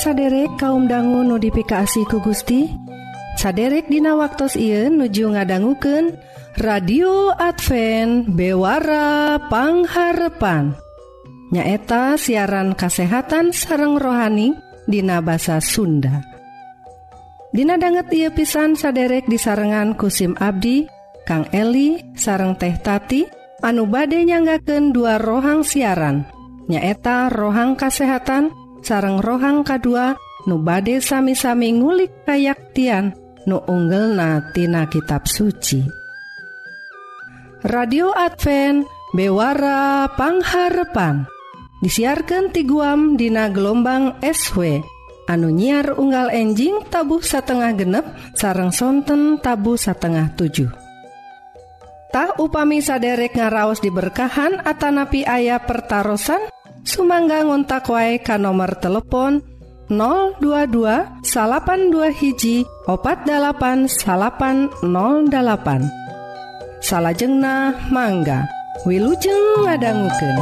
saderek kaum dangu notifikasi ku Gusti? Saderek Dina waktu Ieu nuju ngadangguken radio Advent bewarapangharepan nyaeta siaran kasehatan sareng rohani Dina basa Sunda. Dina banget ia pisan saderek disarengan kusim Abdi Kang Eli sareng teh tati anu bade nyanggaken dua rohang siaran nyaeta rohang kasehatan dan sareng rohang kedua nu bade sami-sami ngulik kayaktian nu unggel natina kitab suci. Radio Advent bewara pangharepan. Disiarkan ti guam dina gelombang SW anu nyiar unggal enjing tabuh satengah genep sarang sonten tabu satengah 7 upami saderek ngaraos diberkahan Atanapi ayah pertaran Sumangga ngontak wae ka nomor telepon 022 salapan dua hiji opat dalapan salapan 08 salahjengna mangga Wilujeng ngadangguken.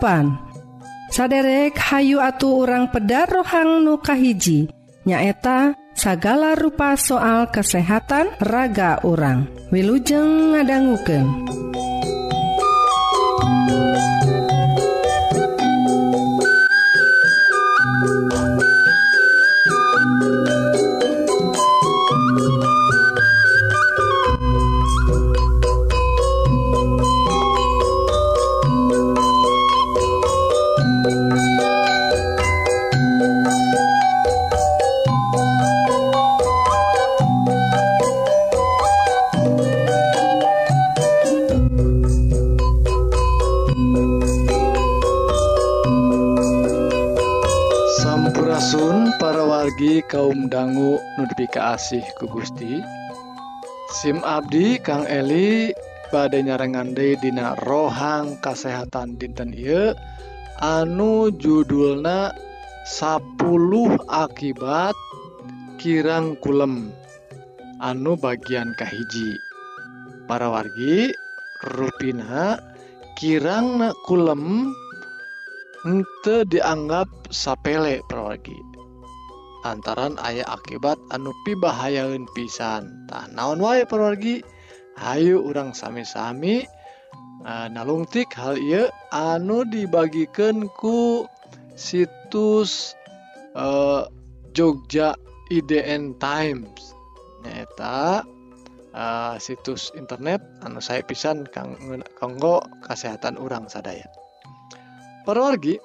salapan saderek Hayu atuh orang pedar rohang nukahiji nyaeta sagala rupa soal kesehatan raga orang wilujeng ngadangguken kaasih ku Gusti. SIM Abdi Kang Eli badai nyarengande Dina rohang kasehatan dinten I anu judulna 10 akibat kirang kulem anu bagian kahiji para wargi ruina kirang kulem ente dianggap sapele perwargi lantaran ayah akibat anu pibahayaun pisan. Tah naon wae perwargi Hayu urang sami-sami e, nalungtik hal iya anu dibagikan ku situs uh, Jogja IDN Times. Neta uh, e, situs internet anu saya pisan kang kanggo kesehatan urang sadaya. Perwargi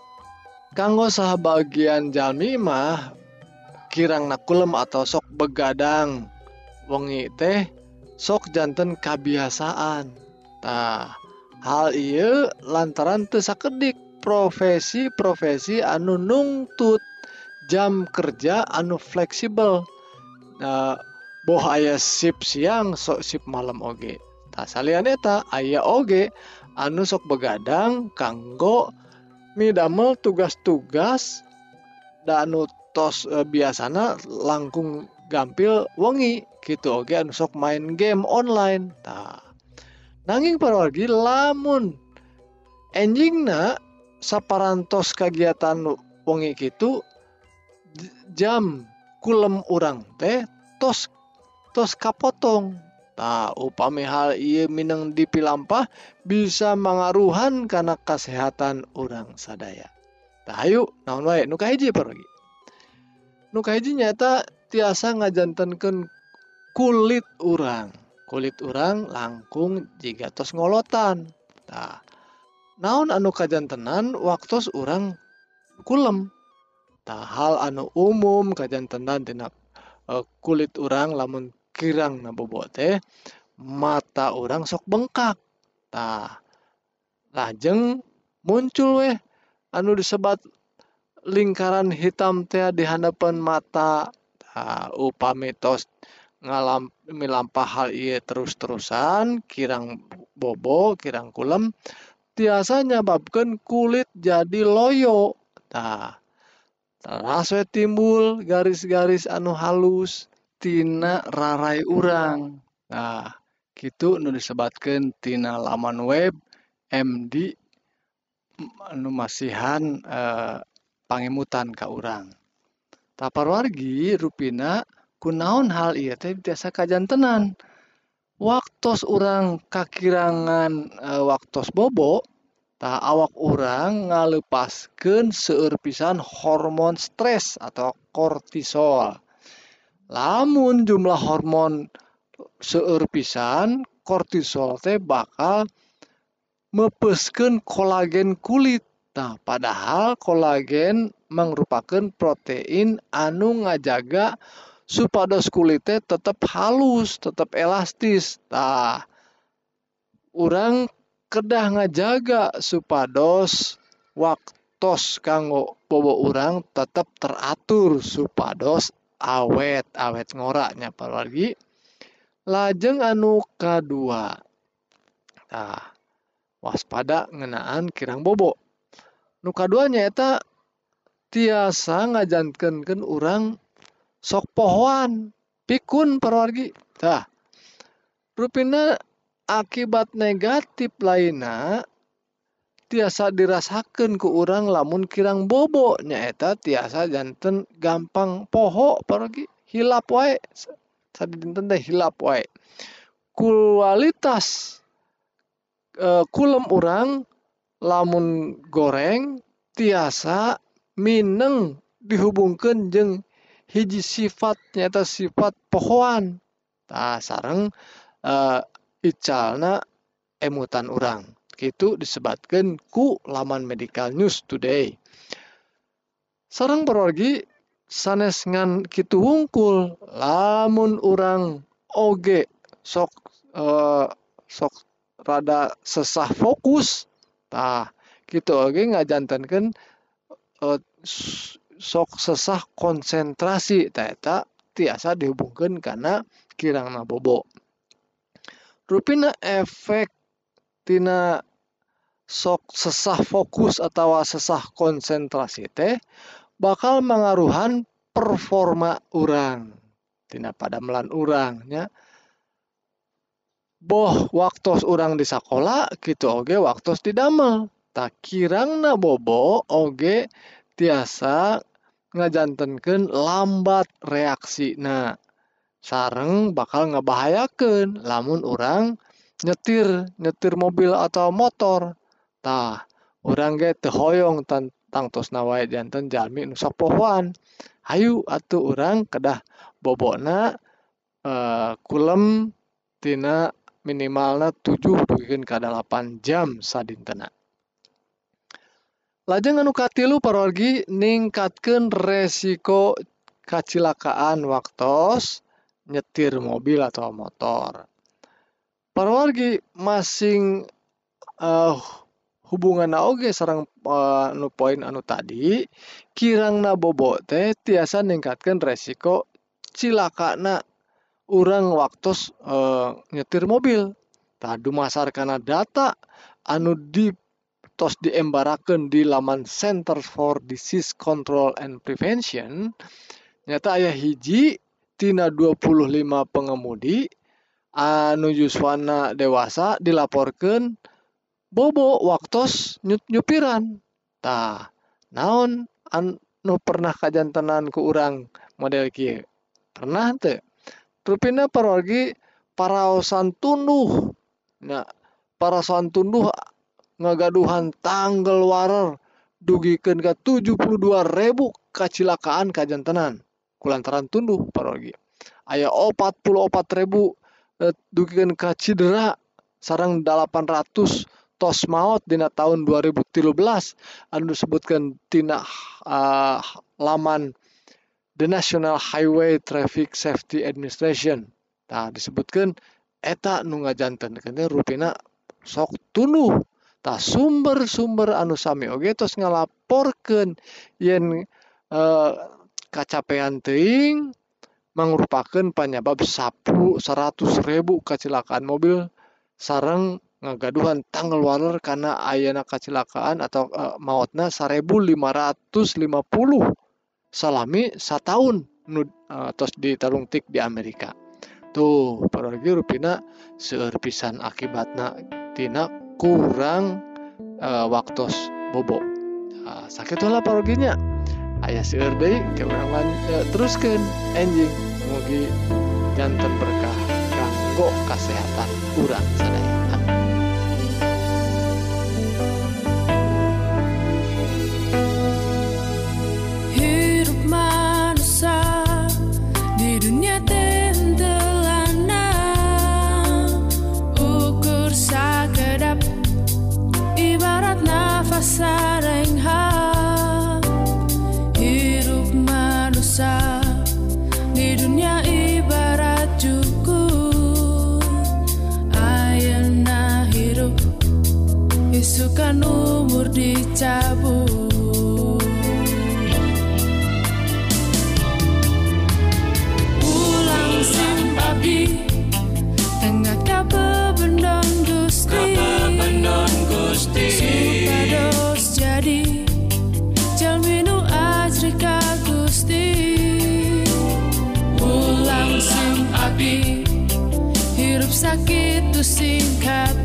kanggo sah bagian jalmi mah kirang nakulm atau sok begadang. Wengi teh sokjantan kebiasaantah hal I lantaran tersakedik profesi-profesi anu nungtut jam kerja anu fleksibel. Bohaya sip siang sok sip malam Oge. Tak saleta ayaah Oge anu sok begadang kanggo middamel tugas-tugas danut E, biasanya langkung gampil wengi gitu. Oke sok main game online. Nanging para lagi lamun enjing sapparantos kegiatan wengi gitu jam kulem orang teh tos tos kapotong. Tahu upami hal ia Minang dipilampah bisa mengaruhan karena kesehatan orang sadaya. Tahu naon nukaji pergi nukaji nyata tiasa ngajantankan kulit urang. Kulit urang langkung jika tos ngolotan. Nah, naon anu kajantenan waktu urang kulem? Tahal anu umum kajantenan tina uh, kulit urang lamun kirang nabobote mata orang sok bengkak. Nah lajeng muncul weh anu disebat lingkaran hitam teh di hadapan mata nah, upami tos ngalam milampah hal iya terus-terusan kirang bobo kirang kulem tiasa nyebabkan kulit jadi loyo nah terasa timbul garis-garis anu halus tina rarai urang. Nah gitu nu disebatkan tina laman web MD anu masihan eh, pangemutan ka urang. Taparwargi ruina kunaon hal ia teh biasa kajantenan. Waktos orang kakirangan e, waktus bobo tak awak orang ngalepaskan seurpisan hormon stres atau kortisol. Lamun jumlah hormon seueur pisan kortisol teh bakal mepesken kolagen kulit. Nah padahal kolagen merupakan protein anu ngajaga supados kulitnya tetap halus tetap elastis. Nah orang kedah ngajaga supados waktos kanggo bobo orang tetap teratur supados awet awet ngoraknya lagi lajeng anu kedua nah waspada ngenaan kirang bobo nu duanya eta tiasa ngajankankan orang sok pohoan pikun perwargi. Tah rupina akibat negatif lainnya tiasa dirasakan ke orang lamun kirang bobo. Nyaeta tiasa janten gampang poho pergi hilap wae. Tadi dinten teh hilap wae. Kualitas e, kulem orang lamun goreng tiasa mineng dihubungkan jeng hiji sifat nyata sifat pohon nah sarang uh, icalna emutan orang itu disebutkan ku laman medical news today. Sarang berorgi sanes ngan kitu wungkul lamun orang oge sok uh, sok rada sesah fokus tah gitu. Oge ngajantankan uh, sok sesah konsentrasi. Eta tiasa dihubungkan karena kirang bobo rupina efek tina sok sesah fokus atau sesah konsentrasi teh bakal mengaruhan performa orang tina pada melan orangnya boh waktu orang di sekolah gitu oge waktu didamel tak kirangna bobo oge tiasa ngajantenkeun lambat reaksi. Nah sareng bakal ngebahayakan lamun orang nyetir nyetir mobil atau motor. Tah orang ge tehoyong tentang tos nawai janten jalmi nu pohoan hayu atuh orang kedah bobona uh, kulem tina minimalna 7 dugikeun ka 8 jam sadintena lajeng anu katilu parorgi ningkatkan resiko kecelakaan waktu nyetir mobil atau motor. Parorgi masing eh, uh, hubungan oge sarang uh, eh, anu poin anu tadi kirang nabobo teh tiasa ningkatkan resiko cilaka na urang waktu uh, nyetir mobil. Tadu masar karena data anu di tos diembarakan di laman Center for Disease Control and Prevention. Nyata ayah hiji tina 25 pengemudi anu yuswana dewasa dilaporkan bobo waktu nyut nyupiran. Tah naon anu pernah kajantenan ke orang model kia pernah teh rupina parwagi paraosan tunduh nah paraosan tunduh ngagaduhan tanggal warer dugikan ke 72 ribu kecelakaan kajantenan kulantaran tunduh parogi ayah opat puluh opat ribu eh, dugikan ke cedera sarang 800 tos maut dina tahun 2013 anu disebutkan tina uh, laman The National Highway Traffic Safety Administration. Nah, disebutkan eta nu ngajanten kene rupina sok tunuh tak sumber-sumber anu sami oge tos ngalaporkeun yen uh, kacapean teuing mangrupakeun penyebab sapu 100 ribu kecelakaan mobil sarang ngagaduhan tanggal waler karena ayana kecelakaan atau uh, mautna 1550 salami setahun nu uh, tos ditarung tik di Amerika. Tuh paragi rupina seueur pisan akibatna tina kurang uh, waktu bobo. Uh, sakit lah paroginya ayah seueur deui ke urang uh, teruskeun. Enjing mugi jantan berkah kanggo kesehatan urang sadaya dicabut Pulang simpabi Tengah kabe bendong gusti? Kabe bendong gusti? Supados jadi Jalminu Asrika gusti. Pulang simpabi Hirup sakit tu singkat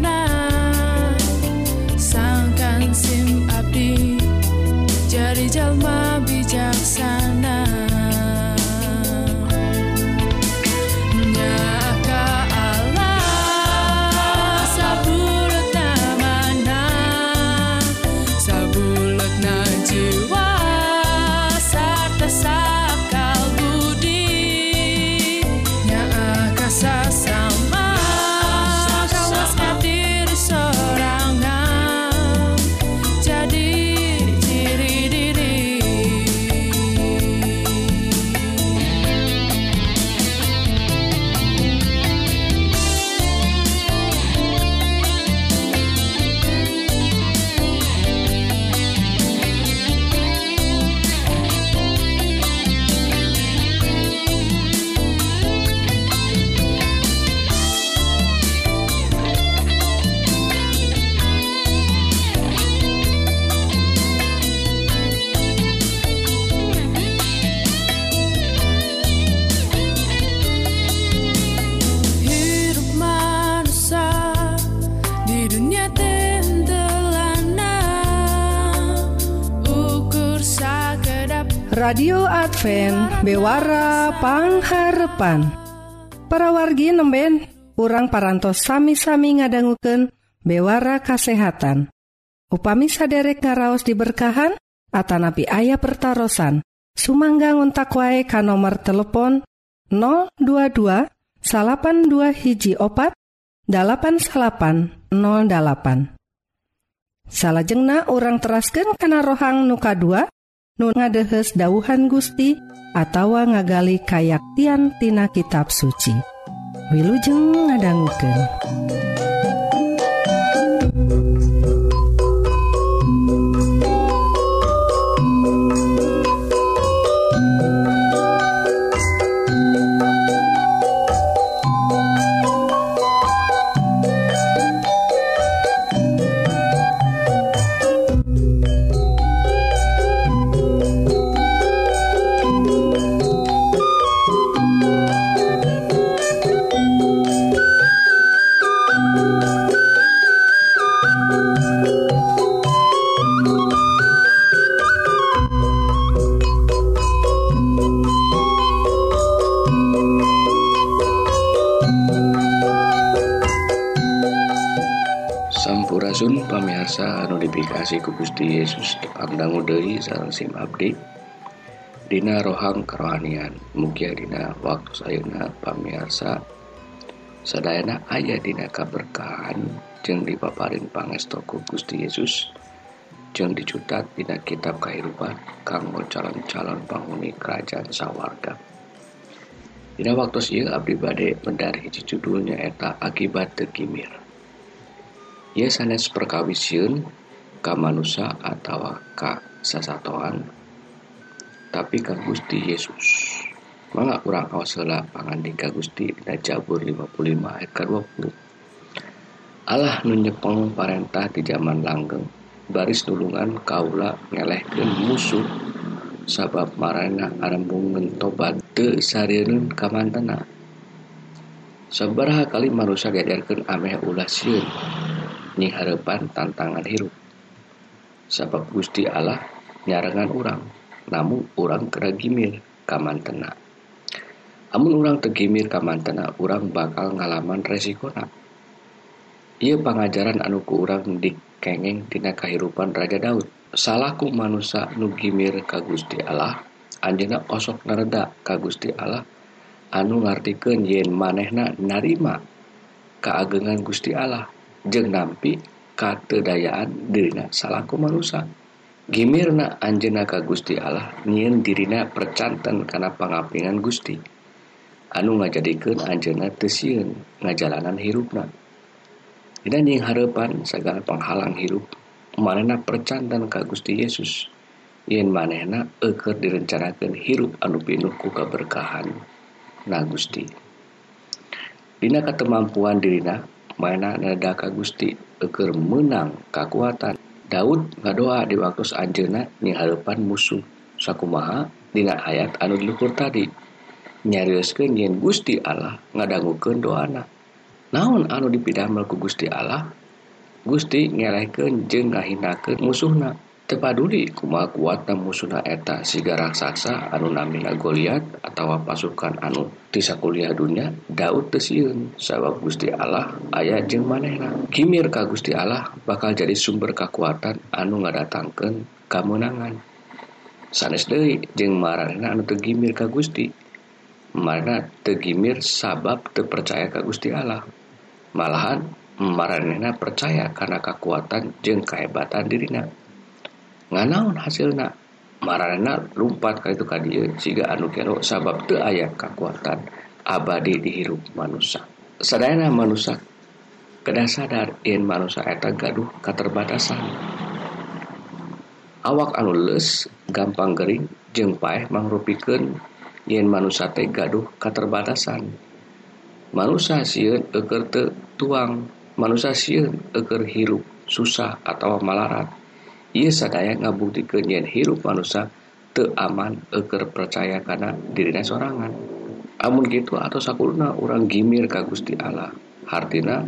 radio Advent bewarapangharpan para wargi nemben kurang parantos sami-sami ngadangguken bewara kasehatan. Upami saderek ngaraos diberkahan Atanapi ayah pertaran Sumangga untak wae ka nomor telepon 022 dua hiji opat 8808 salahjengna orang terasken kana rohang nuka 2 nu ngadehes dauhan Gusti atawa ngagali kayaktian tina kitab suci Wilujeng ngadangguken. Notifikasi ku Gusti Yesus. Dipandang udai sarang sim update. Dina rohang kerohanian. Mugia dina waktu sayuna pamiarsa Sedayana ayah dina kaberkahan. Jeung dipaparin pangestoku Gusti Yesus. Jeung dicutat dina kitab kehidupan. Kanggo calon-calon penghuni kerajaan sawarga. Dina waktu ieu abdi bade mendari judulnya eta akibat tegimir. Ieu sanes ka manusia atau ka sasatoan tapi ka Gusti Yesus. Mangga urang aos heula pangandika Gusti dina Jabur 55 ayat ke-20. Allah nu nyepeng parentah di zaman langgeng baris nulungan kaula ngelehkeun musuh sabab marana arembungeun tobat teu sareureun ka mantena. Sabaraha kali manusia gadarkeun ameh nying hareupan tantangan hirup. sabab Gusti Allah nyarangan orang namun orang keragimir kamantena. Namun orang tegimir kamantena orang bakal ngalaman resikonya ia pengajaran anuku orang dikengeng tina kehidupan Raja Daud. Salahku manusia nugimir ka Gusti Allah anjena osok nereda ka Gusti Allah anu ngartikan yen manehna narima keagengan Gusti Allah. Jeng nampi katedayaan dirina salahku merusak Gimirna Anjena ka Gusti Allah nyiin dirina percanten karena pengapingan Gusti. Anu ngajadikan Anjena tesiun ngajalanan hirupna. Dan yang harapan segala penghalang hirup manehna percanten ka Gusti Yesus. Yen manehna eker direncanakan hirup anu pinuh ku keberkahan na Gusti. Dina ketemampuan dirina mana nada ka Gusti eker menang kekuatan Daud ngadoa di waktu anjena hadapan musuh sakumaha dina ayat anu diluhur tadi. Nyarioskeun yen Gusti Allah ngadangukeun doana. Naon anu dipidamel ku Gusti Allah? Gusti ngereken jeng ngahinakeun musuhna. paduli kuma kuatna musuna eta? Siga raksasa anu namina Goliat atau pasukan anu tisa kuliah dunia Daud tesiun sabab Gusti Allah ayat jeng manehna. Kimir ka Gusti Allah bakal jadi sumber kekuatan anu ngadatangkeun kemenangan sanes deui jeung marana anu tegimir ka Gusti. Mana tegimir sabab terpercaya ka Gusti Allah. Malahan marana percaya karena kekuatan jeng kehebatan dirina. nganaun hasilna. Marana lumpat ka itu ka dieu. Siga anu kero sabab teu aya kekuatan abadi dihirup manusia sadayana manusia kedah sadar in manusia eta gaduh keterbatasan awak anu les gampang gering jeung paeh mangrupikeun yen manusia teh gaduh keterbatasan manusia sieun eker teu tuang. Manusia sieun eker hirup susah atau malarat. ia sadaya ngabuktikenyen hirup manusia aman eker percaya karena dirinya sorangan. Amun gitu atau sakurna orang gimir ka Gusti Allah. Hartina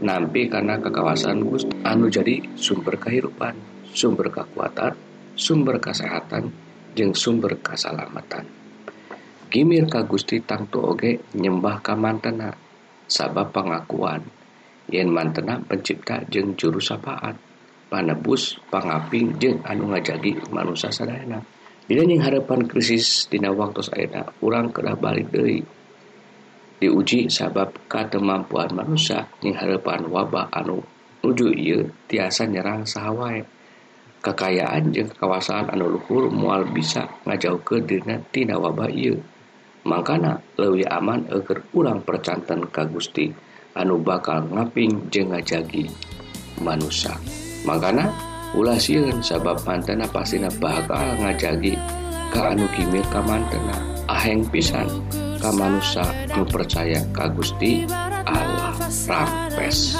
nampi karena kekawasan Gusti anu jadi sumber kehidupan sumber kekuatan sumber kesehatan jeng sumber keselamatan. Gimir ka Gusti tangtu oge nyembah ka mantena sabab pengakuan. Yen mantena pencipta jeng juru sapaan. panebus pangaping jeung anu ngajagi manusia sadayana yang harapan krisis dina waktu enak kurang kedah balik deui. Diuji sabab katemampuan manusia yang harapan wabah anu nuju ieu tiasa nyerang sawwai kekayaan je kawasan anu Luhur mual bisa ngajauh ke Dinatina wabah ieu. Makana lewi aman agar kurang percantan Ka Gusti anu bakal ngaping jeung ngajagi manusia makana ulah sieun sabab mantena pastina bakal ngajagi ka anu kimir ka mantena aheng pisan ka manusia anu percaya ka Gusti Allah. Rampes.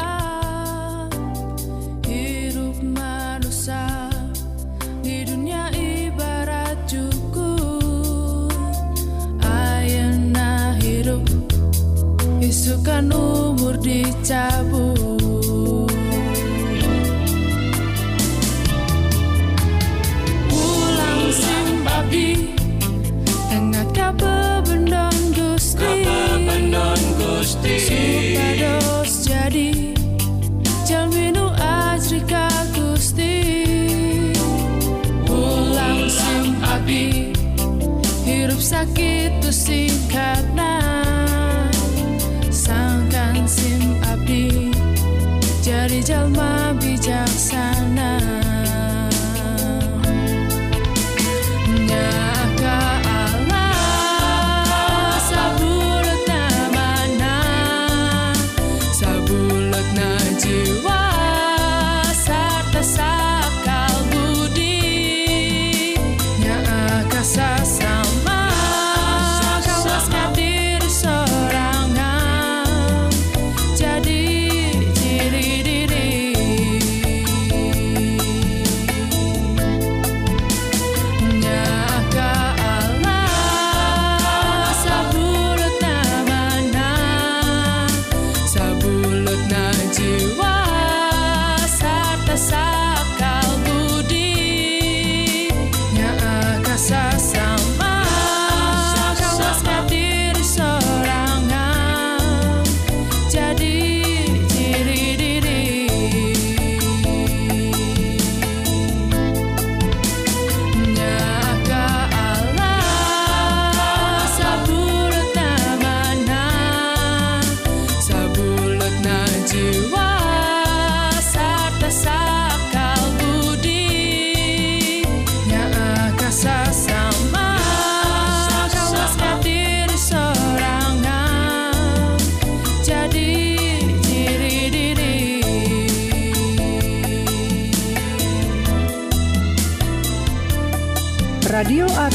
Umur dicabut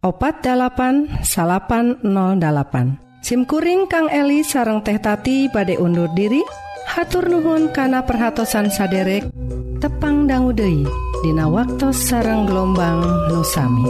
opat 8 salapan 08 SIMkuring Kang Eli sareng teh tati badai undur diri. Hatur nuhun kana perhatsan saderek. Tepang danggudehi Dina waktu sareng gelombang nusami.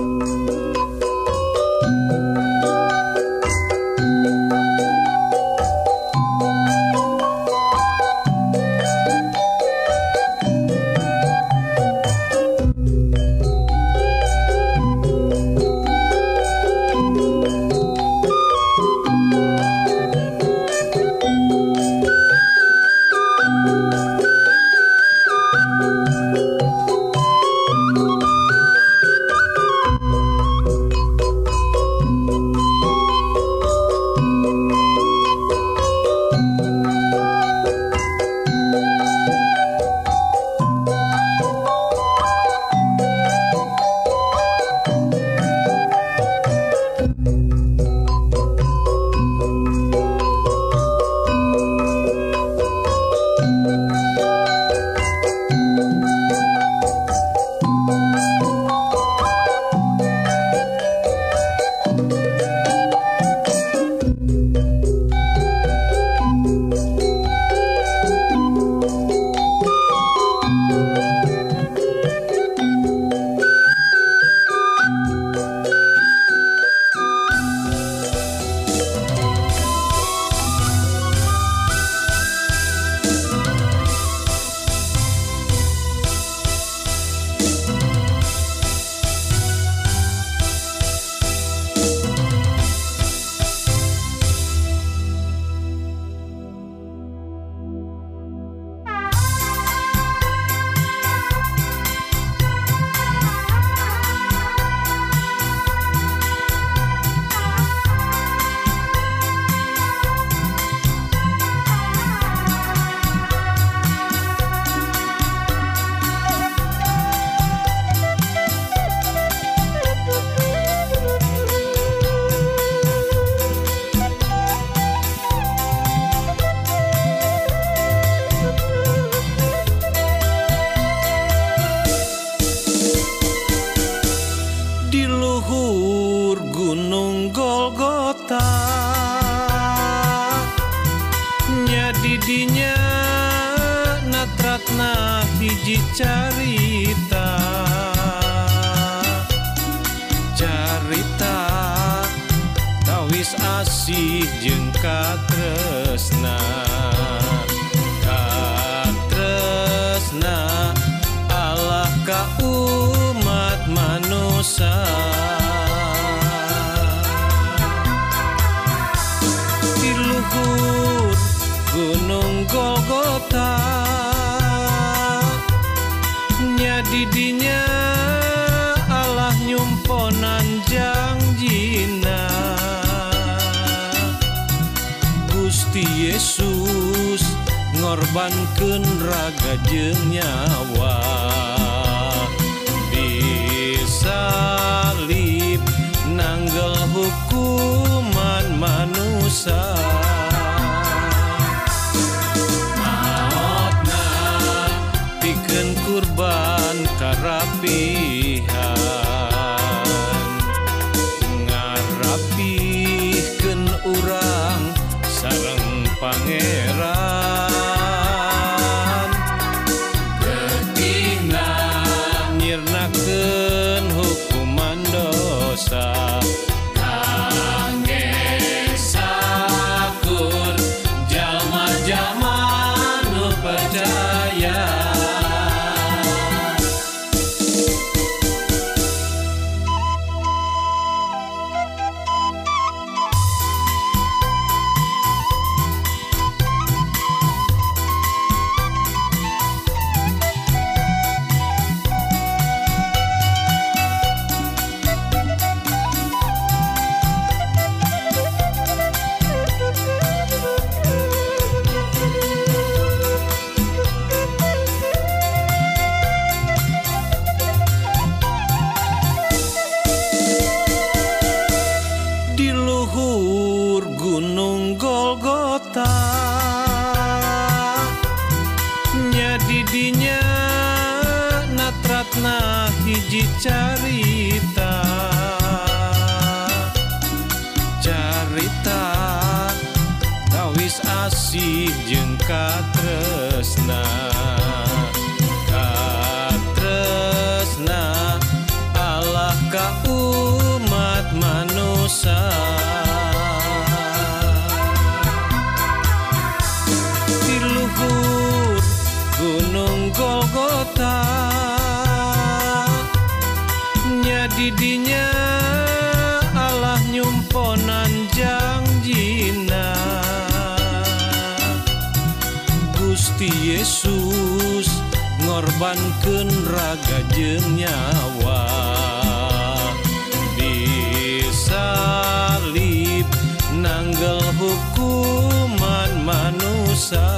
Di luhur gunung Golgota nyadi didinya Allah nyumponan janjina Gusti Yesus ngorbankan raga jeng nyawa Maotna bikin kurban kerapihan ngarapihkeun urang sareng pangeran. dicari Gusti Yesus ngorbankan raga jeng nyawa disalib nanggel hukuman manusia.